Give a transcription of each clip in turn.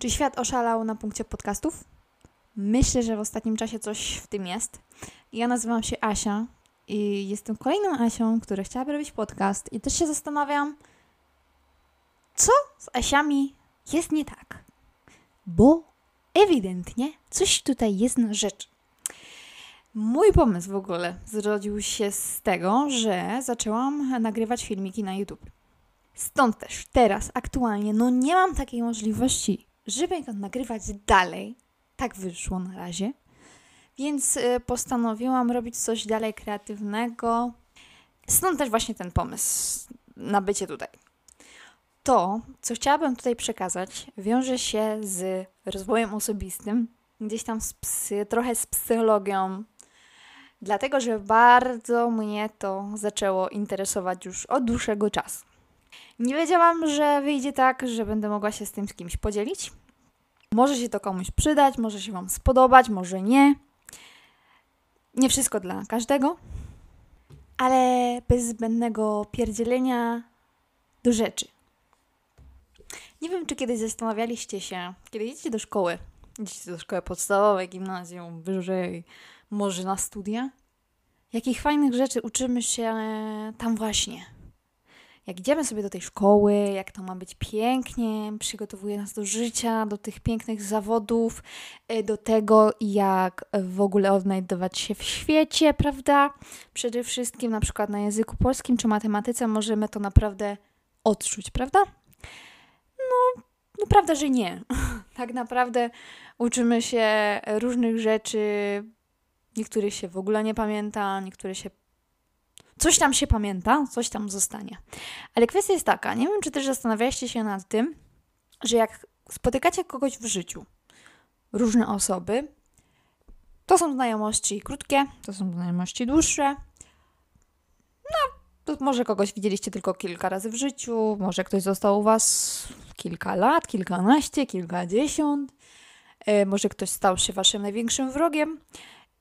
Czy świat oszalał na punkcie podcastów? Myślę, że w ostatnim czasie coś w tym jest. Ja nazywam się Asia i jestem kolejną Asią, która chciałaby robić podcast i też się zastanawiam, co z Asiami jest nie tak. Bo ewidentnie coś tutaj jest na rzecz. Mój pomysł w ogóle zrodził się z tego, że zaczęłam nagrywać filmiki na YouTube. Stąd też teraz, aktualnie, no nie mam takiej możliwości, żeby go nagrywać dalej. Tak wyszło na razie. Więc y, postanowiłam robić coś dalej kreatywnego. Stąd też właśnie ten pomysł na bycie tutaj. To, co chciałabym tutaj przekazać, wiąże się z rozwojem osobistym, gdzieś tam z psy, trochę z psychologią, dlatego że bardzo mnie to zaczęło interesować już od dłuższego czasu. Nie wiedziałam, że wyjdzie tak, że będę mogła się z tym z kimś podzielić. Może się to komuś przydać, może się Wam spodobać, może nie. Nie wszystko dla każdego, ale bez zbędnego pierdzielenia do rzeczy. Nie wiem, czy kiedyś zastanawialiście się, kiedy idziecie do szkoły, idziecie do szkoły podstawowej, gimnazjum, wyżej, może na studia, jakich fajnych rzeczy uczymy się tam właśnie jak idziemy sobie do tej szkoły, jak to ma być pięknie, przygotowuje nas do życia, do tych pięknych zawodów, e, do tego, jak w ogóle odnajdować się w świecie, prawda? Przede wszystkim na przykład na języku polskim czy matematyce możemy to naprawdę odczuć, prawda? No, no prawda, że nie. tak naprawdę uczymy się różnych rzeczy, niektórych się w ogóle nie pamięta, niektóre się coś tam się pamięta, coś tam zostanie. Ale kwestia jest taka, nie wiem, czy też zastanawialiście się nad tym, że jak spotykacie kogoś w życiu, różne osoby, to są znajomości krótkie, to są znajomości dłuższe. No, to może kogoś widzieliście tylko kilka razy w życiu, może ktoś został u Was kilka lat, kilkanaście, kilkadziesiąt, e, może ktoś stał się Waszym największym wrogiem.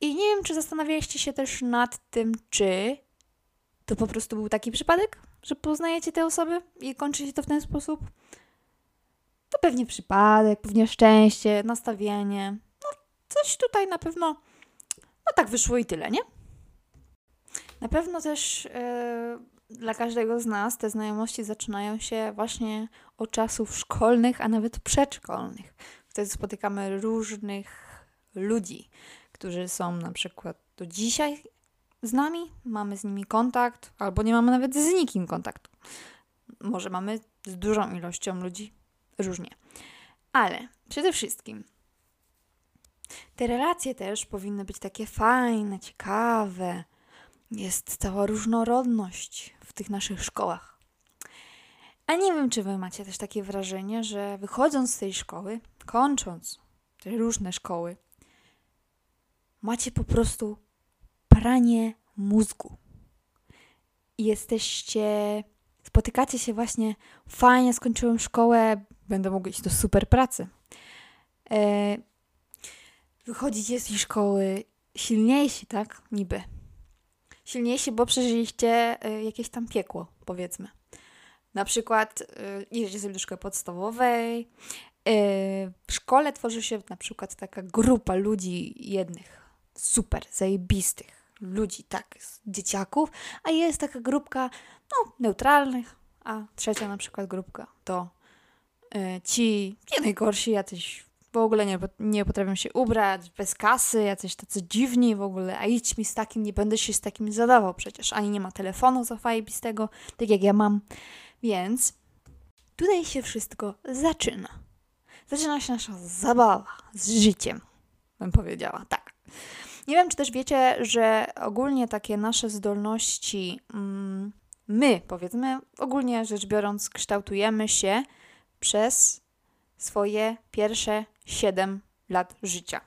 I nie wiem, czy zastanawialiście się też nad tym, czy to po prostu był taki przypadek, że poznajecie te osoby i kończy się to w ten sposób? To pewnie przypadek, pewnie szczęście, nastawienie. No, coś tutaj na pewno, no tak wyszło i tyle, nie? Na pewno też yy, dla każdego z nas te znajomości zaczynają się właśnie od czasów szkolnych, a nawet przedszkolnych. Wtedy spotykamy różnych ludzi, którzy są na przykład do dzisiaj z nami, mamy z nimi kontakt, albo nie mamy nawet z nikim kontaktu. Może mamy z dużą ilością ludzi różnie. Ale przede wszystkim te relacje też powinny być takie fajne, ciekawe. Jest cała różnorodność w tych naszych szkołach. A nie wiem, czy wy macie też takie wrażenie, że wychodząc z tej szkoły, kończąc te różne szkoły, macie po prostu pranie mózgu. Jesteście, spotykacie się właśnie, fajnie skończyłem szkołę, będę mógł iść do super pracy. E, wychodzicie z tej szkoły silniejsi, tak? Niby. Silniejsi, bo przeżyliście e, jakieś tam piekło, powiedzmy. Na przykład e, idziecie sobie do szkoły podstawowej, e, w szkole tworzy się na przykład taka grupa ludzi jednych, super, zajebistych ludzi, tak, dzieciaków, a jest taka grupka, no, neutralnych, a trzecia na przykład grupka to y, ci nie najgorsi, jacyś w ogóle nie, nie potrafią się ubrać, bez kasy, jacyś tacy dziwni w ogóle, a idź mi z takim, nie będę się z takim zadawał przecież, ani nie ma telefonu zafajbistego, tak jak ja mam, więc tutaj się wszystko zaczyna. Zaczyna się nasza zabawa z życiem, bym powiedziała, tak. Nie wiem, czy też wiecie, że ogólnie takie nasze zdolności, mm, my powiedzmy, ogólnie rzecz biorąc, kształtujemy się przez swoje pierwsze 7 lat życia.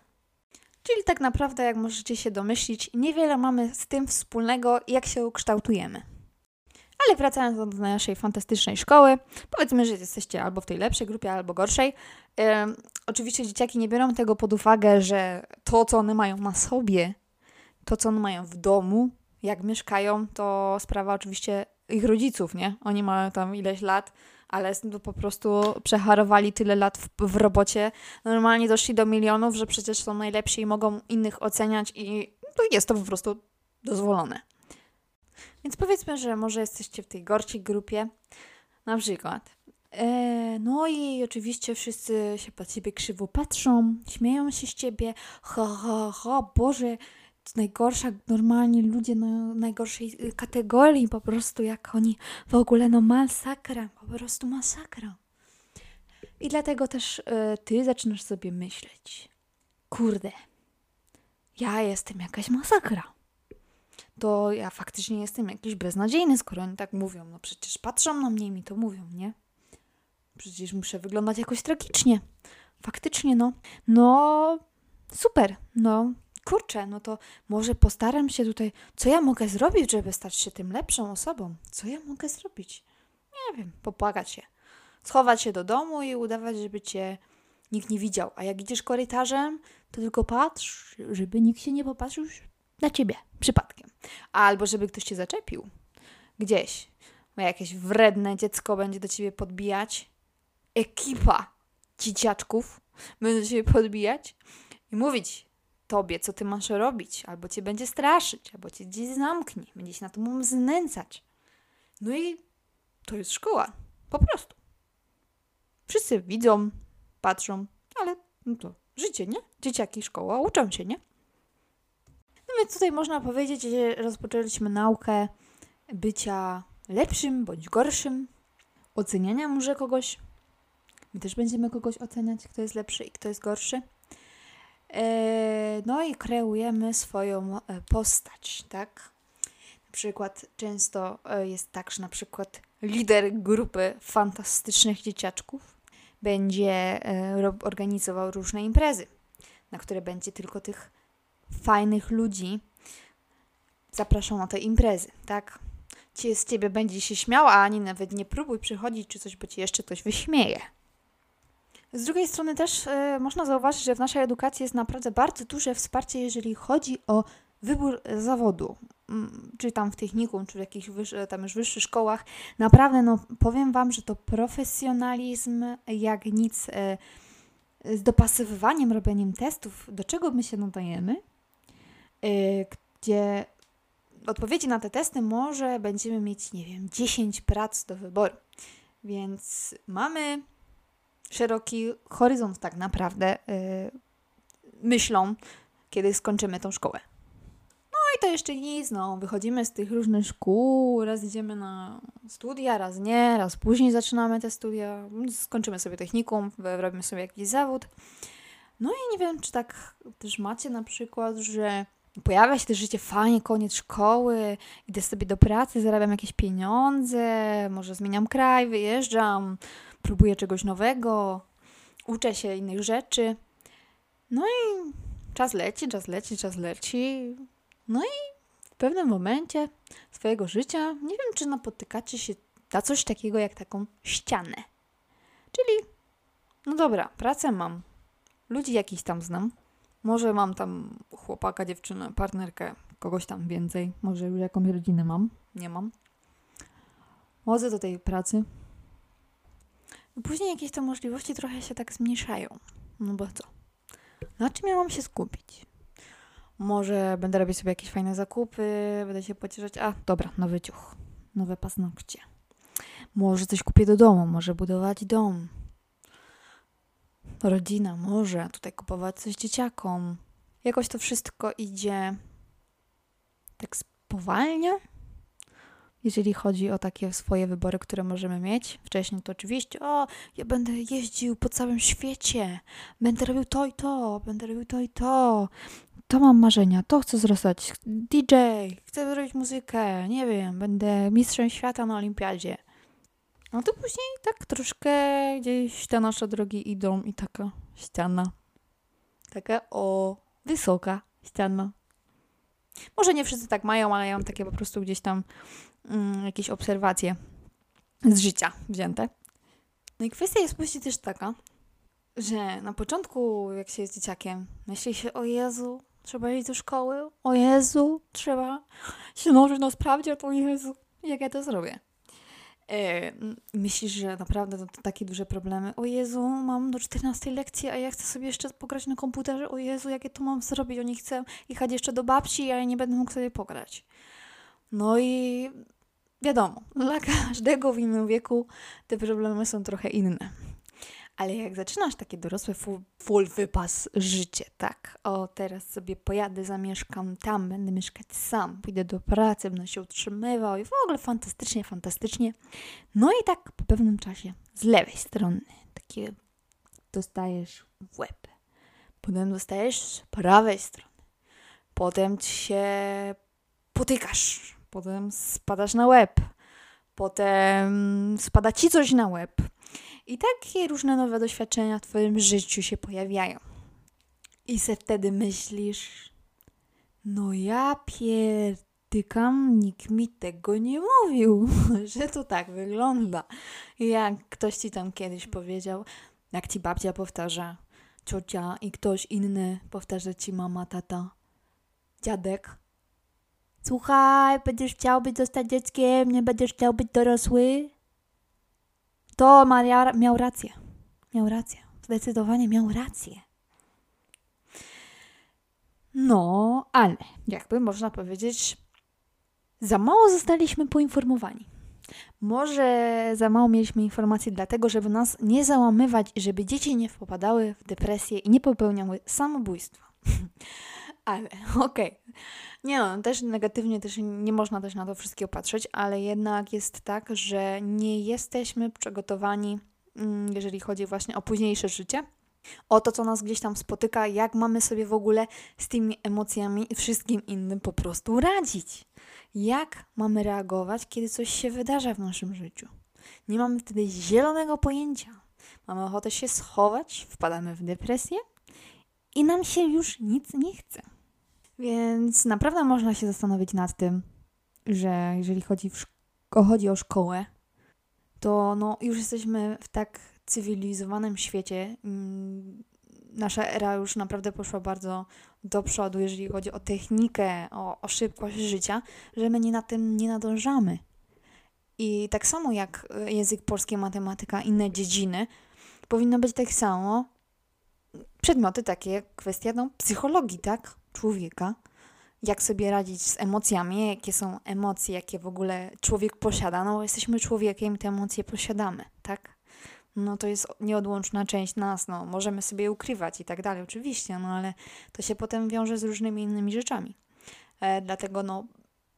Czyli tak naprawdę, jak możecie się domyślić, niewiele mamy z tym wspólnego, jak się kształtujemy. Ale wracając do naszej fantastycznej szkoły, powiedzmy, że jesteście albo w tej lepszej grupie, albo gorszej. oczywiście dzieciaki nie biorą tego pod uwagę, że to, co one mają na sobie, to, co one mają w domu, jak mieszkają, to sprawa oczywiście ich rodziców, nie? Oni mają tam ileś lat, ale no, po prostu przecharowali tyle lat w, w robocie. Normalnie doszli do milionów, że przecież są najlepsi i mogą innych oceniać i to jest to po prostu dozwolone. Więc powiedzmy, że może jesteście w tej gorszej grupie, na przykład. E, no i oczywiście wszyscy się po ciebie krzywo patrzą, śmieją się z ciebie. Ha, ha, ha, Boże, to najgorsza, normalnie ludzie na najgorszej y, kategorii, po prostu jak oni w ogóle, no masakra, po prostu masakra. I dlatego też y, ty zaczynasz sobie myśleć, kurde, ja jestem jakaś masakra. To ja faktycznie jestem jakiś beznadziejny, skoro oni tak mówią. No przecież patrzą na mnie i mi to mówią, nie? Przecież muszę wyglądać jakoś tragicznie. Faktycznie, no. No, super. No, kurczę, no to może postaram się tutaj, co ja mogę zrobić, żeby stać się tym lepszą osobą? Co ja mogę zrobić? Nie wiem, popłakać się. Schować się do domu i udawać, żeby cię nikt nie widział. A jak idziesz korytarzem, to tylko patrz, żeby nikt się nie popatrzył na ciebie przypadkiem. Albo żeby ktoś cię zaczepił gdzieś. Bo jakieś wredne dziecko będzie do ciebie podbijać. Ekipa dzieciaczków będzie do ciebie podbijać i mówić tobie, co ty masz robić, albo cię będzie straszyć, albo cię gdzieś zamknie, będzie się na tobą znęcać. No i to jest szkoła. Po prostu. Wszyscy widzą, patrzą, ale no to życie, nie? Dzieciaki, szkoła, uczą się, nie? No więc tutaj można powiedzieć, że rozpoczęliśmy naukę bycia lepszym bądź gorszym, oceniania może kogoś. My też będziemy kogoś oceniać, kto jest lepszy i kto jest gorszy. E, no i kreujemy swoją e, postać, tak? Na przykład często e, jest tak, że na przykład lider grupy fantastycznych dzieciaczków będzie organizował różne imprezy, na które będzie tylko tych fajnych ludzi zapraszał na te imprezy, tak? Ci z ciebie będzie się śmiał, a ani nawet nie próbuj przychodzić czy coś, bo ci jeszcze ktoś wyśmieje. Z drugiej strony też y, można zauważyć, że w naszej edukacji jest naprawdę bardzo duże wsparcie, jeżeli chodzi o wybór zawodu, mm, czy tam w technikum, czy w jakichś wyższy, tam już wyższych szkołach. Naprawdę, no powiem Wam, że to profesjonalizm jak nic y, z dopasowywaniem, robieniem testów, do czego my się nadajemy, gdzie odpowiedzi na te testy może będziemy mieć, nie wiem, 10 prac do wyboru. Więc mamy szeroki horyzont tak naprawdę yy, myślą, kiedy skończymy tą szkołę. No i to jeszcze nic, no, wychodzimy z tych różnych szkół, raz idziemy na studia, raz nie, raz później zaczynamy te studia, skończymy sobie technikum, robimy sobie jakiś zawód. No i nie wiem, czy tak też macie na przykład, że pojawia się też życie fajnie, koniec szkoły, idę sobie do pracy, zarabiam jakieś pieniądze, może zmieniam kraj, wyjeżdżam, próbuję czegoś nowego, uczę się innych rzeczy. No i czas leci, czas leci, czas leci. No i w pewnym momencie swojego życia, nie wiem, czy napotykacie się na coś takiego jak taką ścianę. Czyli, no dobra, pracę mam, ludzi jakiś tam znam, może mam tam chłopaka, dziewczynę, partnerkę, kogoś tam więcej, może już jakąś rodzinę mam, nie mam. Chodzę do tej pracy, później jakieś te możliwości trochę się tak zmniejszają. No bo co? Na czym ja mam się skupić? Może będę robić sobie jakieś fajne zakupy, będę się pocieszać. A, dobra, nowy ciuch, nowe paznokcie. Może coś kupię do domu, może budować dom. Rodzina, może tutaj kupować coś dzieciakom. Jakoś to wszystko idzie tak spowalnia jeżeli chodzi o takie swoje wybory, które możemy mieć. Wcześniej to oczywiście, o, ja będę jeździł po całym świecie, będę robił to i to, będę robił to i to. To mam marzenia, to chcę zrostać. DJ, chcę zrobić muzykę, nie wiem, będę mistrzem świata na olimpiadzie. No to później tak troszkę gdzieś te nasze drogi idą i taka ściana. Taka o, wysoka ściana. Może nie wszyscy tak mają, ale ja mam takie po prostu gdzieś tam mm, jakieś obserwacje z życia wzięte. No i kwestia jest później też taka, że na początku, jak się jest dzieciakiem, myśli się, o Jezu, trzeba iść do szkoły, o Jezu, trzeba się nauczyć na sprawdzie, o Jezu, jak ja to zrobię. E, myślisz, że naprawdę to, to, takie duże problemy. O Jezu, mam do 14 lekcji, a ja chcę sobie jeszcze pograć na komputerze. O Jezu, jakie to mam zrobić? Oni chcą jechać jeszcze do babci, a ja nie będę mógł sobie pograć. No i wiadomo, dla każdego w innym wieku te problemy są trochę inne. Ale jak zaczynasz takie dorosłe full, full wypas życie, tak? O, teraz sobie pojadę, zamieszkam tam, będę mieszkać sam, pójdę do pracy, będę się utrzymywał i w ogóle fantastycznie, fantastycznie. No i tak po pewnym czasie z lewej strony takie dostajesz w łeb. Potem dostajesz z prawej strony. Potem się potykasz. Potem spadasz na łeb. Potem spada ci coś na łeb i takie różne nowe doświadczenia w Twoim życiu się pojawiają. I se wtedy myślisz, no ja pierdykam, nikt mi tego nie mówił, że to tak wygląda. Jak ktoś Ci tam kiedyś powiedział, jak Ci babcia powtarza, ciocia i ktoś inny powtarza Ci mama, tata, dziadek. Słuchaj, będziesz chciał być zostać dzieckiem, nie będziesz chciał być dorosły? To Maria miał rację. Miał rację. Zdecydowanie miał rację. No, ale jakby można powiedzieć, za mało zostaliśmy poinformowani. Może za mało mieliśmy informacji, dlatego, żeby nas nie załamywać i żeby dzieci nie wpadały w depresję i nie popełniały samobójstwa. ale okej. Okay. Nie no, też negatywnie też nie można też na to wszystkiego patrzeć, ale jednak jest tak, że nie jesteśmy przygotowani, mm, jeżeli chodzi właśnie o późniejsze życie, o to, co nas gdzieś tam spotyka, jak mamy sobie w ogóle z tymi emocjami i wszystkim innym po prostu radzić. Jak mamy reagować, kiedy coś się wydarza w naszym życiu. Nie mamy wtedy zielonego pojęcia. Mamy ochotę się schować, wpadamy w depresję i nam się już nic nie chce. Więc naprawdę można się zastanowić nad tym, że jeżeli chodzi, szko- chodzi o szkołę, to no, już jesteśmy w tak cywilizowanym świecie. Mm, nasza era już naprawdę poszła bardzo do przodu, jeżeli chodzi o technikę, o, o szybkość życia, że my nie na tym nie nadążamy. I tak samo jak e, język polski, matematyka, inne dziedziny, powinno być tak samo przedmioty takie jak kwestia no, psychologii, tak? Człowieka, jak sobie radzić z emocjami, jakie są emocje, jakie w ogóle człowiek posiada. No, jesteśmy człowiekiem, te emocje posiadamy, tak? No to jest nieodłączna część nas, no możemy sobie je ukrywać i tak dalej, oczywiście, no ale to się potem wiąże z różnymi innymi rzeczami. E, dlatego, no,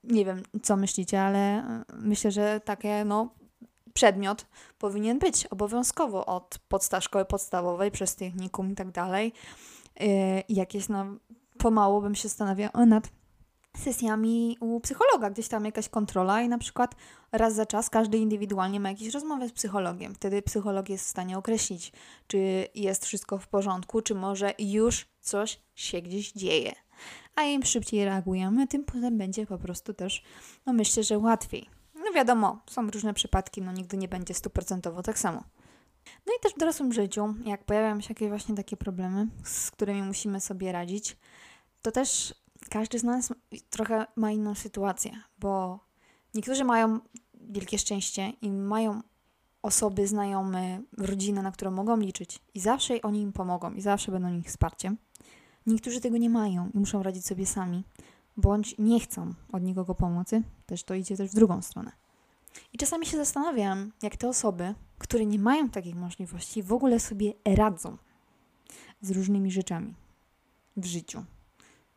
nie wiem, co myślicie, ale e, myślę, że takie, no, przedmiot powinien być obowiązkowo od podsta szkoły podstawowej przez technikum i tak dalej. E, jakieś, no, pomału bym się zastanawiała nad sesjami u psychologa, gdzieś tam jakaś kontrola i na przykład raz za czas każdy indywidualnie ma jakieś rozmowy z psychologiem. Wtedy psycholog jest w stanie określić, czy jest wszystko w porządku, czy może już coś się gdzieś dzieje. A im szybciej reagujemy, tym potem będzie po prostu też, no myślę, że łatwiej. No wiadomo, są różne przypadki, no nigdy nie będzie stuprocentowo tak samo. No i też w dorosłym życiu, jak pojawiają się jakieś właśnie takie problemy, z którymi musimy sobie radzić, to też każdy z nas trochę ma inną sytuację, bo niektórzy mają wielkie szczęście i mają osoby, znajome, rodzinę, na którą mogą liczyć i zawsze oni im pomogą i zawsze będą ich wsparciem. Niektórzy tego nie mają i muszą radzić sobie sami, bądź nie chcą od nikogo pomocy, też to idzie też w drugą stronę. I czasami się zastanawiam, jak te osoby, które nie mają takich możliwości, w ogóle sobie radzą z różnymi rzeczami w życiu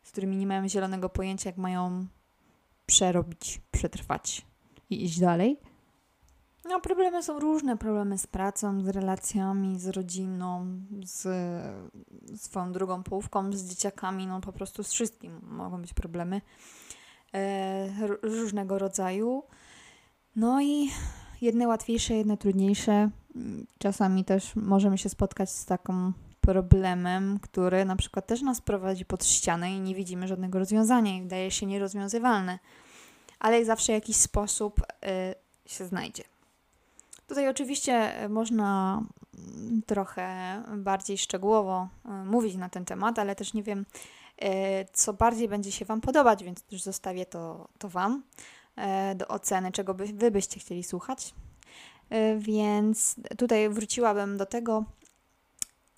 z którymi nie mają zielonego pojęcia, jak mają przerobić, przetrwać i iść dalej. No, problemy są różne. Problemy z pracą, z relacjami, z rodziną, z swoją drugą połówką, z dzieciakami, no po prostu z wszystkim mogą być problemy e, różnego rodzaju. No i jedne łatwiejsze, jedne trudniejsze. Czasami też możemy się spotkać z taką problemem, który na przykład też nas prowadzi pod ścianę i nie widzimy żadnego rozwiązania i wydaje się nierozwiązywalne, ale zawsze jakiś sposób y, się znajdzie. Tutaj oczywiście można mm, trochę bardziej szczegółowo y, mówić na ten temat, ale też nie wiem, y, co bardziej będzie się Wam podobać, więc zostawię to, to Wam y, do oceny, czego by, Wy byście chcieli słuchać. Y, więc tutaj wróciłabym do tego,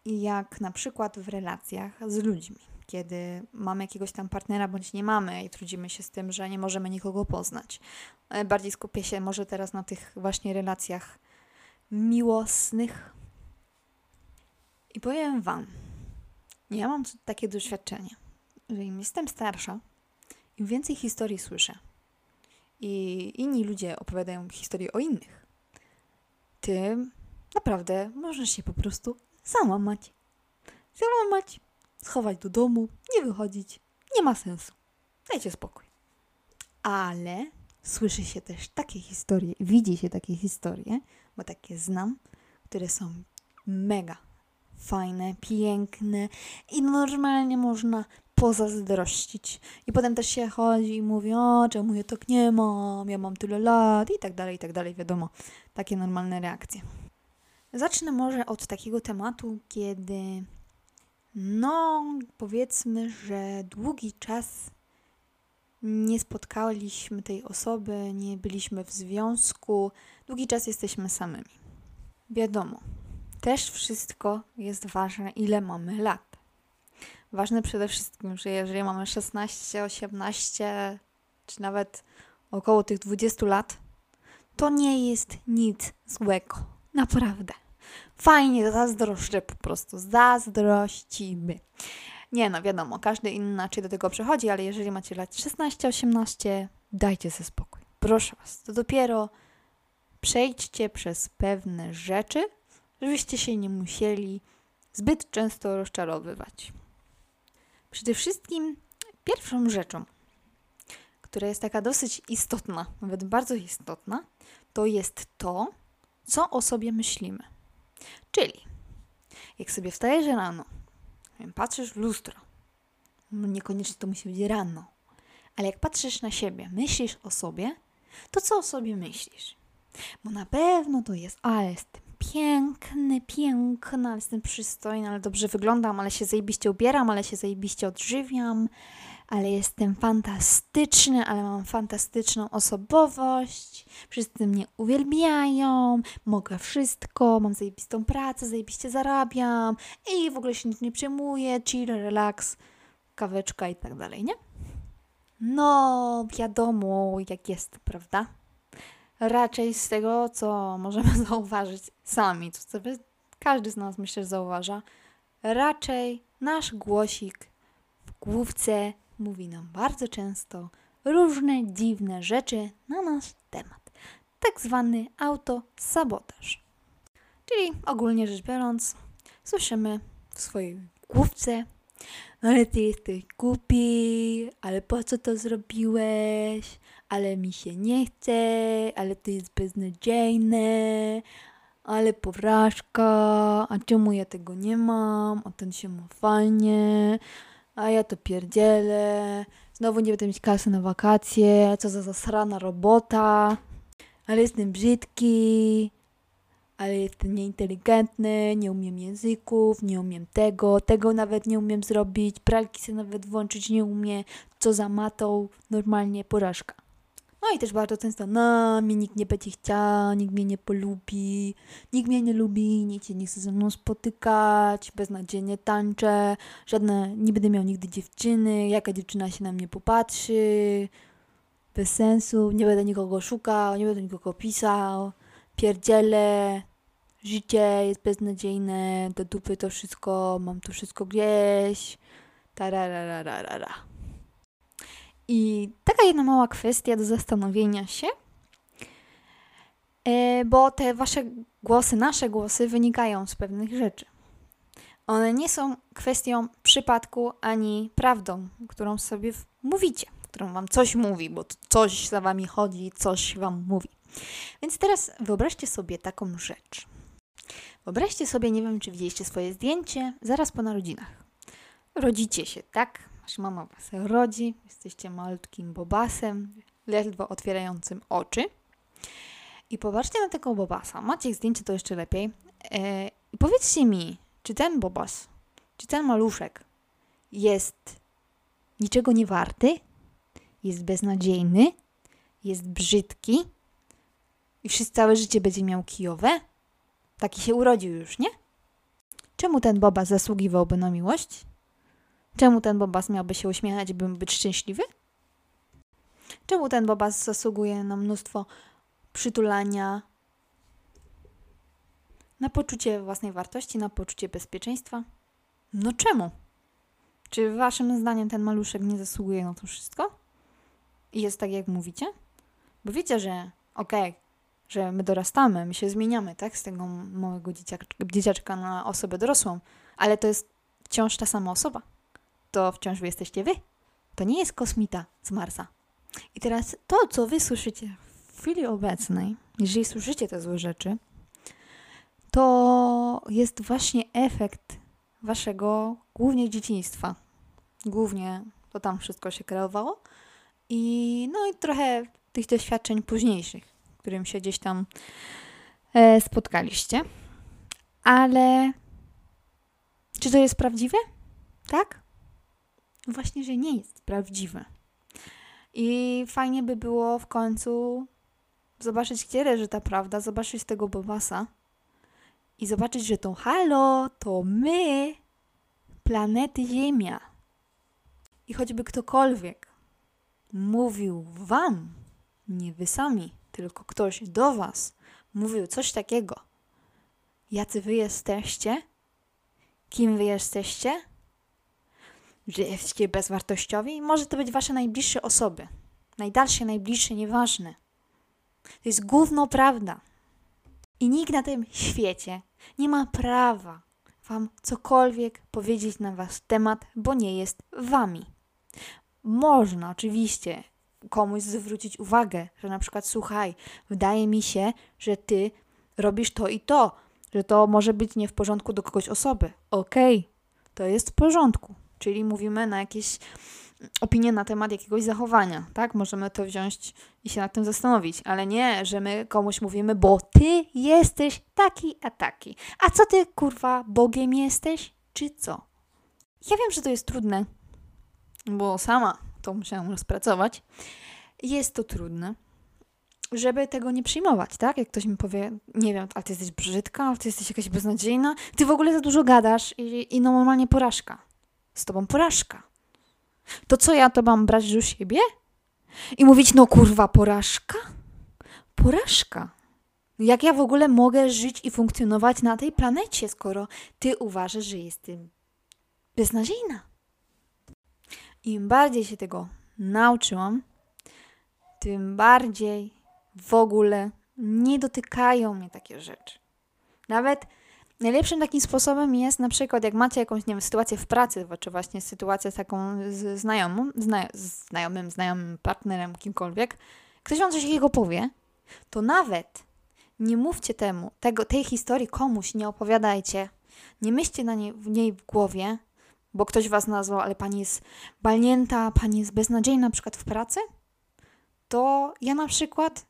jak na przykład w relacjach z ludźmi, kiedy mamy jakiegoś tam partnera bądź nie mamy i trudzimy się z tym, że nie możemy nikogo poznać. Y, bardziej skupię się może teraz na tych właśnie relacjach miłosnych. I powiem Wam, ja mam takie doświadczenie, że im jestem starsza, im więcej historii słyszę i inni ludzie opowiadają historie o innych, tym naprawdę możesz się po prostu załamać. Załamać, schować do domu, nie wychodzić. Nie ma sensu. Dajcie spokój. Ale słyszy się też takie historie, widzi się takie historie, bo takie znam, które są mega fajne, piękne i normalnie można pozazdrościć. I potem też się chodzi i mówi, o czemu ja tak nie mam, ja mam tyle lat i tak dalej, i tak dalej, wiadomo, takie normalne reakcje. Zacznę może od takiego tematu, kiedy no powiedzmy, że długi czas nie spotkaliśmy tej osoby, nie byliśmy w związku, długi czas jesteśmy samymi. Wiadomo, też wszystko jest ważne, ile mamy lat. Ważne przede wszystkim, że jeżeli mamy 16, 18 czy nawet około tych 20 lat, to nie jest nic złego. Naprawdę. Fajnie, zazdroszczę po prostu. Zazdrościmy. Nie no, wiadomo, każdy inaczej do tego przechodzi, ale jeżeli macie lat 16, 18, dajcie sobie spokój. Proszę Was, to dopiero przejdźcie przez pewne rzeczy, żebyście się nie musieli zbyt często rozczarowywać. Przede wszystkim pierwszą rzeczą, która jest taka dosyć istotna, nawet bardzo istotna, to jest to, co o sobie myślimy. Czyli, jak sobie wstajesz rano, patrzysz w lustro, niekoniecznie to musi być rano, ale jak patrzysz na siebie, myślisz o sobie, to co o sobie myślisz? Bo na pewno to jest, ale jestem piękny, piękny, ale jestem przystojny, ale dobrze wyglądam, ale się zajebiście ubieram, ale się zajebiście odżywiam, ale jestem fantastyczny, ale mam fantastyczną osobowość, wszyscy mnie uwielbiają, mogę wszystko, mam zajebistą pracę, zajebiście zarabiam. I w ogóle się nic nie przejmuję, chill, relax, kaweczka i tak dalej, nie? No, wiadomo, jak jest, prawda? raczej z tego, co możemy zauważyć sami, co sobie każdy z nas myślę, że zauważa, raczej nasz głosik w główce mówi nam bardzo często różne dziwne rzeczy na nasz temat. Tak zwany autosabotaż. Czyli ogólnie rzecz biorąc, słyszymy w swojej główce ale ty jesteś głupi, ale po co to zrobiłeś, ale mi się nie chce, ale to jest beznadziejne, ale porażka, a czemu ja tego nie mam, a ten się ma fajnie, a ja to pierdzielę, znowu nie będę mieć kasy na wakacje, co za zasrana robota, ale jestem brzydki, ale jestem nieinteligentny, nie umiem języków, nie umiem tego, tego nawet nie umiem zrobić, pralki sobie nawet włączyć nie umiem, co za matą, normalnie porażka. No i też bardzo często, no, mnie nikt nie będzie chciał, nikt mnie nie polubi, nikt mnie nie lubi, nikt się nie chce ze mną spotykać, beznadziejnie tańczę, żadne, nie będę miał nigdy dziewczyny, jaka dziewczyna się na mnie popatrzy, bez sensu, nie będę nikogo szukał, nie będę nikogo pisał, pierdzielę, życie jest beznadziejne, do dupy to wszystko, mam to wszystko gdzieś, tararararara. I taka jedna mała kwestia do zastanowienia się, e, bo te wasze głosy, nasze głosy wynikają z pewnych rzeczy. One nie są kwestią przypadku ani prawdą, którą sobie mówicie, którą wam coś mówi, bo coś za wami chodzi, coś wam mówi. Więc teraz wyobraźcie sobie taką rzecz. Wyobraźcie sobie, nie wiem, czy widzieliście swoje zdjęcie zaraz po narodzinach. Rodzicie się, tak? Wasza mama was rodzi, jesteście malutkim bobasem, ledwo otwierającym oczy. I popatrzcie na tego bobasa. Macie ich zdjęcie, to jeszcze lepiej. E, I powiedzcie mi, czy ten bobas, czy ten maluszek jest niczego nie warty? Jest beznadziejny? Jest brzydki? I wszyscy całe życie będzie miał kijowe? Taki się urodził już, nie? Czemu ten Bobas zasługiwałby na miłość? Czemu ten Bobas miałby się uśmiechać, by być szczęśliwy? Czemu ten Bobas zasługuje na mnóstwo przytulania, na poczucie własnej wartości, na poczucie bezpieczeństwa? No czemu? Czy waszym zdaniem ten maluszek nie zasługuje na to wszystko? I jest tak, jak mówicie? Bo wiecie, że okej, okay, że my dorastamy, my się zmieniamy, tak? Z tego małego dzieciaka, dzieciaczka na osobę dorosłą, ale to jest wciąż ta sama osoba. To wciąż wy jesteście wy. To nie jest kosmita z Marsa. I teraz to, co wy słyszycie w chwili obecnej, jeżeli słyszycie te złe rzeczy, to jest właśnie efekt waszego głównie dzieciństwa. Głównie to tam wszystko się kreowało. I no i trochę tych doświadczeń późniejszych, którym się gdzieś tam e, spotkaliście. Ale czy to jest prawdziwe? Tak? Właśnie, że nie jest prawdziwe. I fajnie by było w końcu zobaczyć, gdzie leży ta prawda, zobaczyć tego Bobasa i zobaczyć, że to halo, to my, planety Ziemia. I choćby ktokolwiek mówił wam, nie wy sami, tylko ktoś do was mówił coś takiego, jacy wy jesteście, kim wy jesteście, że jesteście bezwartościowi, może to być wasze najbliższe osoby, najdalsze, najbliższe, nieważne. To jest główna prawda. I nikt na tym świecie nie ma prawa wam cokolwiek powiedzieć na wasz temat, bo nie jest wami. Można oczywiście komuś zwrócić uwagę, że na przykład słuchaj, wydaje mi się, że ty robisz to i to, że to może być nie w porządku do kogoś osoby. Okej, okay, to jest w porządku. Czyli mówimy na jakieś opinie na temat jakiegoś zachowania, tak? Możemy to wziąć i się nad tym zastanowić, ale nie, że my komuś mówimy, bo ty jesteś taki a taki. A co ty, kurwa, Bogiem jesteś, czy co? Ja wiem, że to jest trudne, bo sama to musiałam rozpracować. Jest to trudne, żeby tego nie przyjmować, tak? Jak ktoś mi powie, nie wiem, ale ty jesteś brzydka, ty jesteś jakaś beznadziejna, ty w ogóle za dużo gadasz i, i normalnie porażka. Z tobą porażka. To co ja to mam brać do siebie? I mówić, no kurwa, porażka? Porażka. Jak ja w ogóle mogę żyć i funkcjonować na tej planecie, skoro ty uważasz, że jestem beznadziejna? Im bardziej się tego nauczyłam, tym bardziej w ogóle nie dotykają mnie takie rzeczy. Nawet najlepszym takim sposobem jest na przykład, jak macie jakąś nie wiem, sytuację w pracy, czy właśnie sytuację z taką z znajomą, zna, znajomym, znajomym partnerem, kimkolwiek, ktoś wam coś takiego powie, to nawet nie mówcie temu, tego, tej historii komuś nie opowiadajcie, nie myślcie na nie, w niej w głowie, bo ktoś was nazwał, ale pani jest balnięta, pani jest beznadziejna na przykład w pracy, to ja na przykład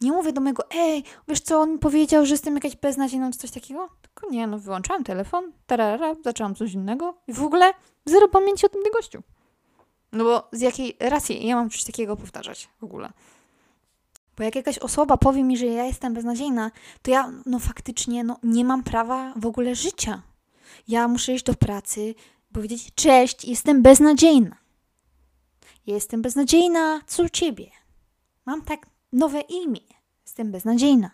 nie mówię do mojego, ej, wiesz co, on powiedział, że jestem jakaś beznadziejna czy coś takiego? Tylko nie, no wyłączałam telefon, tarara, zaczęłam coś innego i w ogóle zero pamięci o tym gościu. No bo z jakiej racji ja mam coś takiego powtarzać w ogóle? Bo jak jakaś osoba powie mi, że ja jestem beznadziejna, to ja no faktycznie no, nie mam prawa w ogóle życia. Ja muszę iść do pracy, powiedzieć cześć, jestem beznadziejna. Jestem beznadziejna co u ciebie. Mam tak nowe imię. Jestem beznadziejna.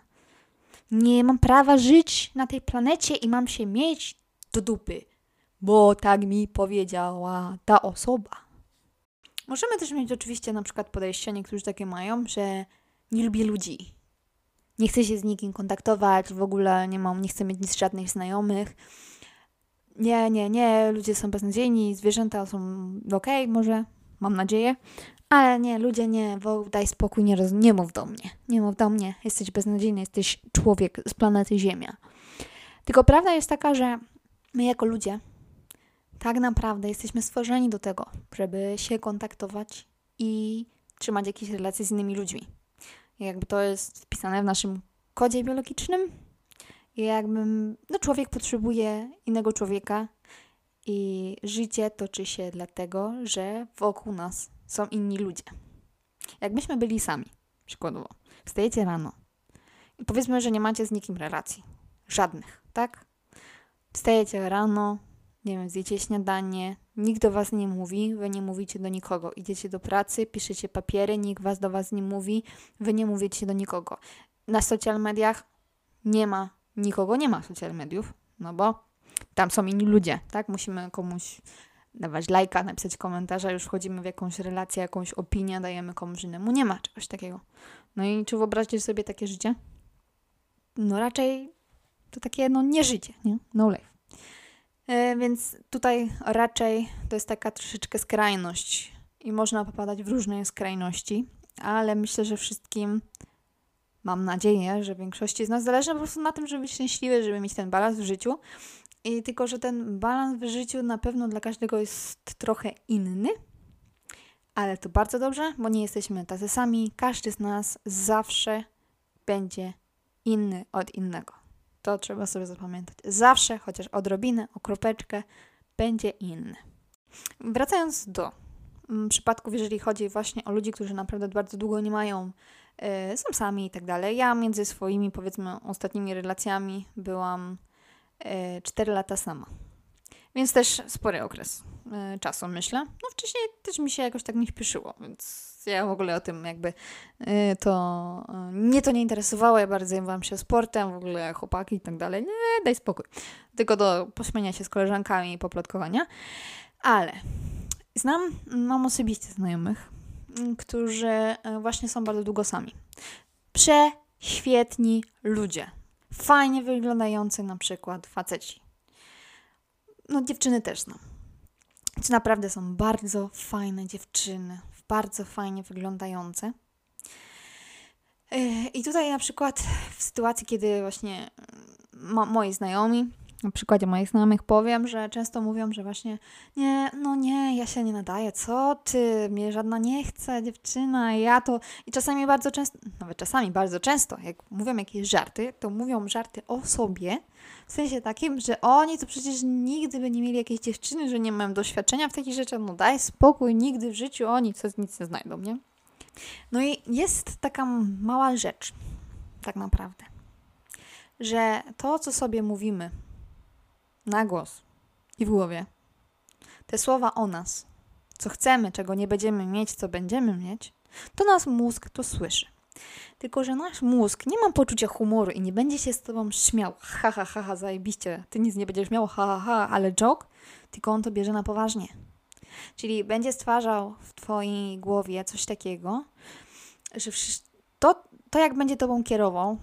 Nie mam prawa żyć na tej planecie i mam się mieć do dupy, bo tak mi powiedziała ta osoba. Możemy też mieć oczywiście na przykład podejście, niektórzy takie mają, że nie lubię ludzi. Nie chcę się z nikim kontaktować, w ogóle nie mam, nie chcę mieć nic żadnych znajomych nie, nie, nie, ludzie są beznadziejni, zwierzęta są okej, okay, może, mam nadzieję, ale nie, ludzie nie, wo, daj spokój, nie, roz, nie mów do mnie, nie mów do mnie, jesteś beznadziejny, jesteś człowiek z planety Ziemia. Tylko prawda jest taka, że my jako ludzie tak naprawdę jesteśmy stworzeni do tego, żeby się kontaktować i trzymać jakieś relacje z innymi ludźmi. Jakby to jest wpisane w naszym kodzie biologicznym, i jakbym, no człowiek potrzebuje innego człowieka i życie toczy się dlatego, że wokół nas są inni ludzie. Jakbyśmy byli sami, przykładowo, wstajecie rano, powiedzmy, że nie macie z nikim relacji. Żadnych, tak? Wstajecie rano, nie wiem, zjecie śniadanie, nikt do was nie mówi, wy nie mówicie do nikogo. Idziecie do pracy, piszecie papiery, nikt was do was nie mówi, wy nie mówicie do nikogo. Na social mediach nie ma nikogo, nie ma social mediów, no bo tam są inni ludzie, tak? Musimy komuś dawać lajka, napisać komentarza, już wchodzimy w jakąś relację, jakąś opinię, dajemy komuś innemu. Nie ma czegoś takiego. No i czy wyobraźcie sobie takie życie? No raczej to takie, no nie życie, nie? No life. E, więc tutaj raczej to jest taka troszeczkę skrajność i można popadać w różne skrajności, ale myślę, że wszystkim mam nadzieję, że większości z nas zależy po prostu na tym, żeby być szczęśliwy, żeby mieć ten balans w życiu. I tylko, że ten balans w życiu na pewno dla każdego jest trochę inny, ale to bardzo dobrze, bo nie jesteśmy tacy sami. Każdy z nas zawsze będzie inny od innego. To trzeba sobie zapamiętać. Zawsze, chociaż odrobinę, o kropeczkę, będzie inny. Wracając do mm, przypadków, jeżeli chodzi właśnie o ludzi, którzy naprawdę bardzo długo nie mają, yy, są sami i tak dalej. Ja między swoimi, powiedzmy, ostatnimi relacjami byłam 4 lata sama. Więc też spory okres yy, czasu, myślę. No wcześniej też mi się jakoś tak nie śpieszyło, więc ja w ogóle o tym jakby y, to mnie to nie interesowało, ja bardzo zajmowałam się sportem, w ogóle chłopaki i tak dalej. Nie, daj spokój. Tylko do pośmiania się z koleżankami i poplotkowania. Ale znam, mam osobiście znajomych, mm, którzy właśnie są bardzo długo sami. Prześwietni ludzie. Fajnie wyglądający na przykład faceci. No dziewczyny też znam. To naprawdę są bardzo fajne dziewczyny, bardzo fajnie wyglądające. E, I tutaj na przykład w sytuacji, kiedy właśnie moi znajomi, na przykładzie moich znajomych powiem, że często mówią, że właśnie nie, no nie, ja się nie nadaję, co ty, mnie żadna nie chce, dziewczyna, ja to... I czasami bardzo często, nawet czasami bardzo często, jak mówią jakieś żarty, to mówią żarty o sobie, w sensie takim, że oni to przecież nigdy by nie mieli jakiejś dziewczyny, że nie mają doświadczenia w takich rzeczach, no daj spokój, nigdy w życiu oni coś nic nie znajdą, nie? No i jest taka mała rzecz, tak naprawdę, że to, co sobie mówimy na głos i w głowie, te słowa o nas, co chcemy, czego nie będziemy mieć, co będziemy mieć, to nas mózg to słyszy. Tylko, że nasz mózg nie ma poczucia humoru i nie będzie się z tobą śmiał. Ha, ha, ha, ha, zajebiście. Ty nic nie będziesz miał, ha, ha, ha, ale joke, tylko on to bierze na poważnie. Czyli będzie stwarzał w twojej głowie coś takiego, że to, to jak będzie tobą kierował,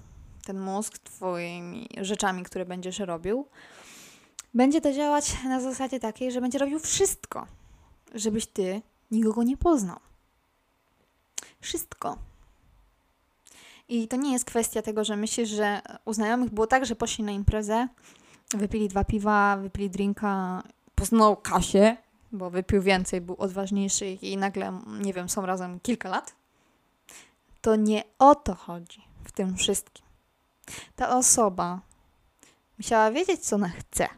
ten mózg, twoimi rzeczami, które będziesz robił, będzie to działać na zasadzie takiej, że będzie robił wszystko, żebyś ty nikogo nie poznał. Wszystko. I to nie jest kwestia tego, że myślisz, że u znajomych było tak, że poszli na imprezę, wypili dwa piwa, wypili drinka, poznał Kasię, bo wypił więcej, był odważniejszy i nagle, nie wiem, są razem kilka lat. To nie o to chodzi w tym wszystkim. Ta osoba musiała wiedzieć, co ona chce.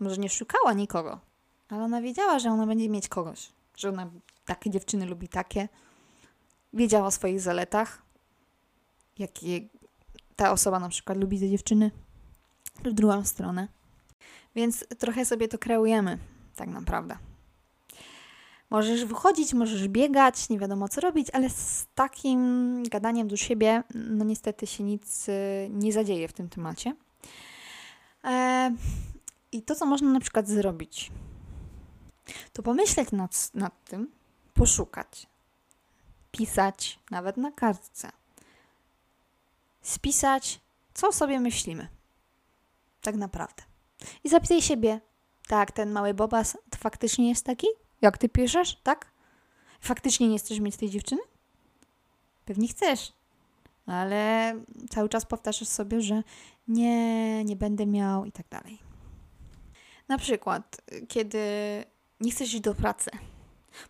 Może nie szukała nikogo, ale ona wiedziała, że ona będzie mieć kogoś, że ona takie dziewczyny lubi takie. Wiedziała o swoich zaletach, jakie ta osoba na przykład lubi te dziewczyny, w drugą stronę. Więc trochę sobie to kreujemy, tak naprawdę. Możesz wychodzić, możesz biegać, nie wiadomo co robić, ale z takim gadaniem do siebie, no niestety się nic y, nie zadzieje w tym temacie. E, I to, co można na przykład zrobić, to pomyśleć nad, nad tym, poszukać, pisać, nawet na kartce, spisać, co sobie myślimy. Tak naprawdę. I zapytaj siebie, tak, ten mały Bobas faktycznie jest taki, jak ty piszesz, tak? Faktycznie nie chcesz mieć tej dziewczyny? Pewnie chcesz, ale cały czas powtarzasz sobie, że nie, nie będę miał i tak dalej. Na przykład, kiedy nie chcesz iść do pracy,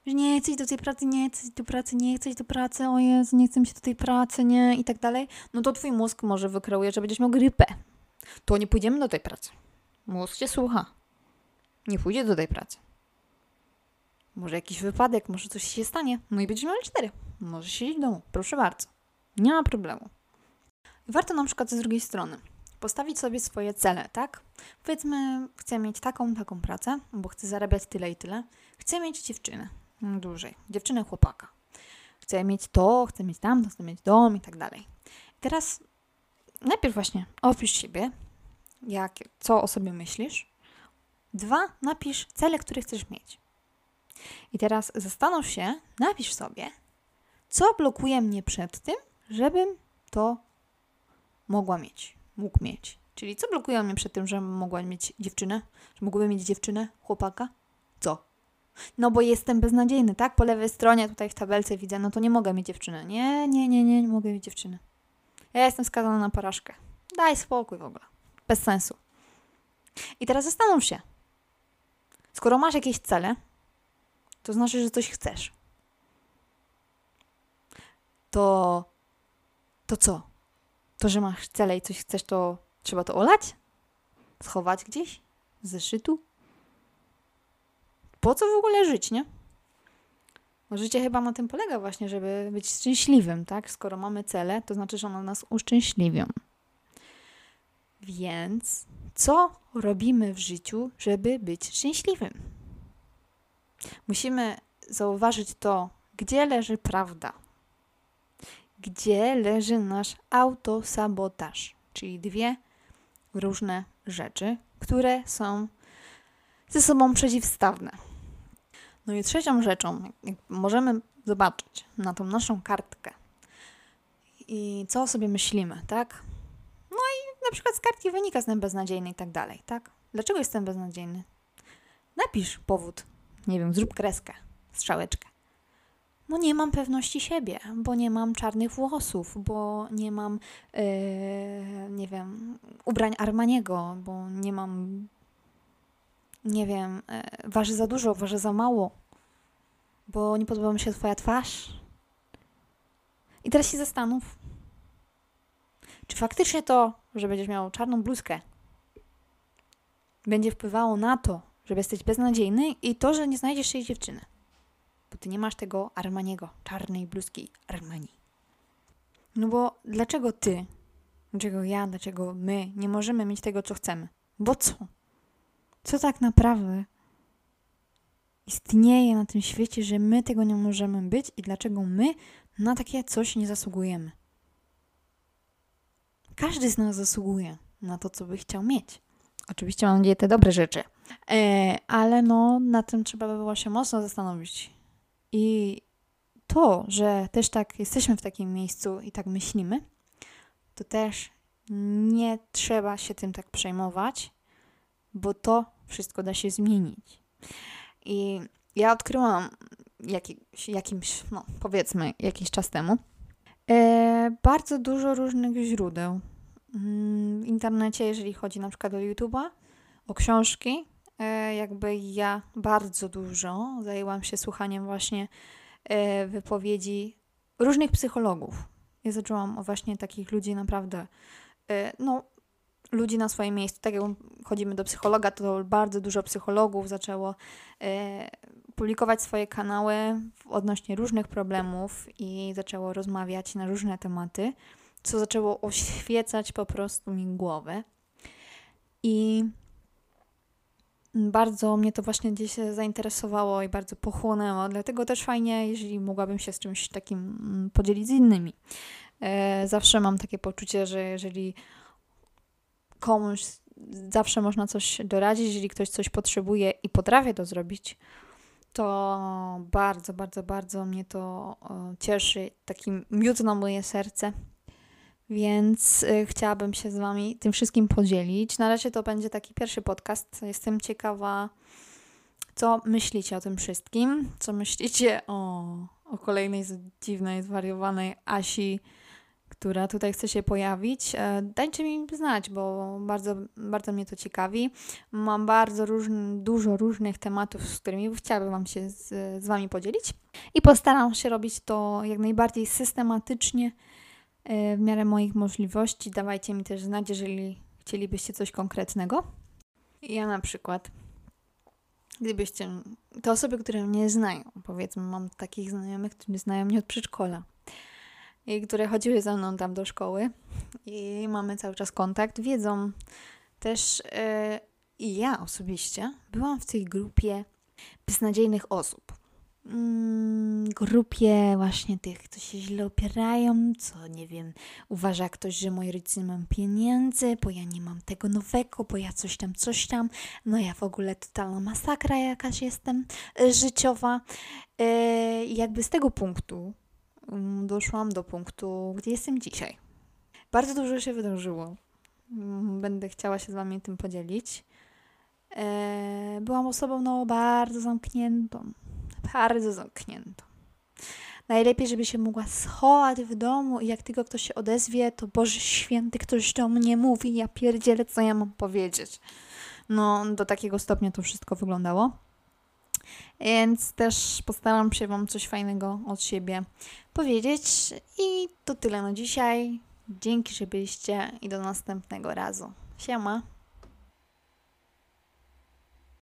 nie iść do tej pracy, nie iść do pracy, nie iść do pracy, o Jezu, nie chcę mi się do tej pracy, nie, i tak dalej, no to twój mózg może wykreuje, że będziesz miał grypę. To nie pójdziemy do tej pracy. Mózg cię słucha. Nie pójdzie do tej pracy. Może jakiś wypadek, może coś się stanie. No i będziesz miał cztery. Może siedzieć w domu. Proszę bardzo. Nie ma problemu. Warto na przykład z drugiej strony postawić sobie swoje cele, tak? Powiedzmy, chcę mieć taką, taką pracę, bo chcę zarabiać tyle i tyle. Chcę mieć dziewczynę, dłużej, dziewczynę, chłopaka. Chcę mieć to, chcę mieć tamto, chcę mieć dom i tak dalej. Teraz najpierw właśnie opisz siebie, jak, co o sobie myślisz. Dwa, napisz cele, które chcesz mieć. I teraz zastanów się, napisz sobie, co blokuje mnie przed tym, żebym to mogła mieć, mógł mieć. Czyli co blokuje mnie przed tym, że mogła mieć dziewczynę? Że mógłbym mieć dziewczynę, chłopaka? Co? No bo jestem beznadziejny, tak? Po lewej stronie tutaj w tabelce widzę, no to nie mogę mieć dziewczyny. Nie, nie, nie, nie, nie mogę mieć dziewczyny. Ja jestem skazana na porażkę. Daj spokój w ogóle. Bez sensu. I teraz zastanów się. Skoro masz jakieś cele, to znaczy, że coś chcesz. To. To co? To, że masz cele i coś chcesz, to trzeba to olać? Schować gdzieś? Z zeszytu? Po co w ogóle żyć, nie? Życie chyba na tym polega właśnie, żeby być szczęśliwym, tak? Skoro mamy cele, to znaczy, że one nas uszczęśliwią. Więc co robimy w życiu, żeby być szczęśliwym? Musimy zauważyć to, gdzie leży prawda, gdzie leży nasz autosabotaż, czyli dwie różne rzeczy, które są ze sobą przeciwstawne. No i trzecią rzeczą, jak możemy zobaczyć na tą naszą kartkę i co o sobie myślimy, tak? No i na przykład z kartki wynika, jestem beznadziejny i tak dalej, tak? Dlaczego jestem beznadziejny? Napisz powód. Nie wiem, zrób kreskę, strzałeczkę. No nie mam pewności siebie, bo nie mam czarnych włosów, bo nie mam, yy, nie wiem, ubrań Armaniego, bo nie mam nie wiem, e, waży za dużo, waży za mało, bo nie podoba mi się Twoja twarz. I teraz się zastanów, czy faktycznie to, że będziesz miał czarną bluzkę, będzie wpływało na to, żeby jesteś beznadziejny i to, że nie znajdziesz tej dziewczyny. Bo ty nie masz tego Armaniego, czarnej bluzki Armani. No bo dlaczego ty, dlaczego ja, dlaczego my nie możemy mieć tego, co chcemy? Bo co? co tak naprawdę istnieje na tym świecie, że my tego nie możemy być i dlaczego my na takie coś nie zasługujemy. Każdy z nas zasługuje na to, co by chciał mieć. Oczywiście mam nadzieję te dobre rzeczy, e, ale no na tym trzeba by było się mocno zastanowić. I to, że też tak jesteśmy w takim miejscu i tak myślimy, to też nie trzeba się tym tak przejmować, bo to wszystko da się zmienić. I ja odkryłam jakiś, jakimś, no powiedzmy, jakiś czas temu e, bardzo dużo różnych źródeł mm, w internecie, jeżeli chodzi na przykład o YouTube'a, o książki. E, jakby ja bardzo dużo zajęłam się słuchaniem właśnie e, wypowiedzi różnych psychologów. Ja zaczęłam o właśnie takich ludzi naprawdę, e, no ludzi na swoim miejscu. Tak jak chodzimy do psychologa, to bardzo dużo psychologów zaczęło publikować swoje kanały odnośnie różnych problemów i zaczęło rozmawiać na różne tematy, co zaczęło oświecać po prostu mi głowę. I bardzo mnie to właśnie gdzieś zainteresowało i bardzo pochłonęło, dlatego też fajnie, jeżeli mogłabym się z czymś takim mm, podzielić z innymi. E, zawsze mam takie poczucie, że jeżeli komuś zawsze można coś doradzić, jeżeli ktoś coś potrzebuje i potrafię to zrobić, to bardzo, bardzo, bardzo mnie to cieszy. Taki miód na moje serce. Więc y, chciałabym się z Wami tym wszystkim podzielić. Na razie to będzie taki pierwszy podcast. Jestem ciekawa, co myślicie o tym wszystkim. Co myślicie o, o kolejnej dziwnej, zwariowanej Asi która tutaj chce się pojawić. E, dajcie mi znać, bo bardzo, bardzo mnie to ciekawi. Mam bardzo różny, dużo różnych tematów, z którymi chciałabym Wam się z, z Wami podzielić i postaram się robić to jak najbardziej systematycznie w miarę moich możliwości. Dawajcie mi też znać, jeżeli chcielibyście coś konkretnego. Ja na przykład gdybyście, te osoby, które mnie znają, powiedzmy, mam takich znajomych, którzy znają mnie od przedszkola, i które chodziły ze mną tam do szkoły, i mamy cały czas kontakt. Wiedzą też yy, i ja osobiście byłam w tej grupie beznadziejnych osób. Mm, grupie właśnie tych, co się źle opierają, co nie wiem, uważa ktoś, że moi rodzice nie mam pieniędzy, bo ja nie mam tego nowego, bo ja coś tam, coś tam. No ja w ogóle totalna masakra jakaś jestem y, życiowa. Y, jakby z tego punktu y, doszłam do punktu, gdzie jestem dzisiaj. Bardzo dużo się wydarzyło. Mm, będę chciała się z Wami tym podzielić. E, byłam osobą no, bardzo zamkniętą. Bardzo zamkniętą. Najlepiej, żeby się mogła schować w domu i jak tylko ktoś się odezwie, to Boże Święty, ktoś do mnie mówi, ja pierdzielę, co ja mam powiedzieć. No, do takiego stopnia to wszystko wyglądało. Więc też postaram się Wam coś fajnego od siebie powiedzieć. I to tyle na dzisiaj. Dzięki, że byliście i do następnego razu. Siema!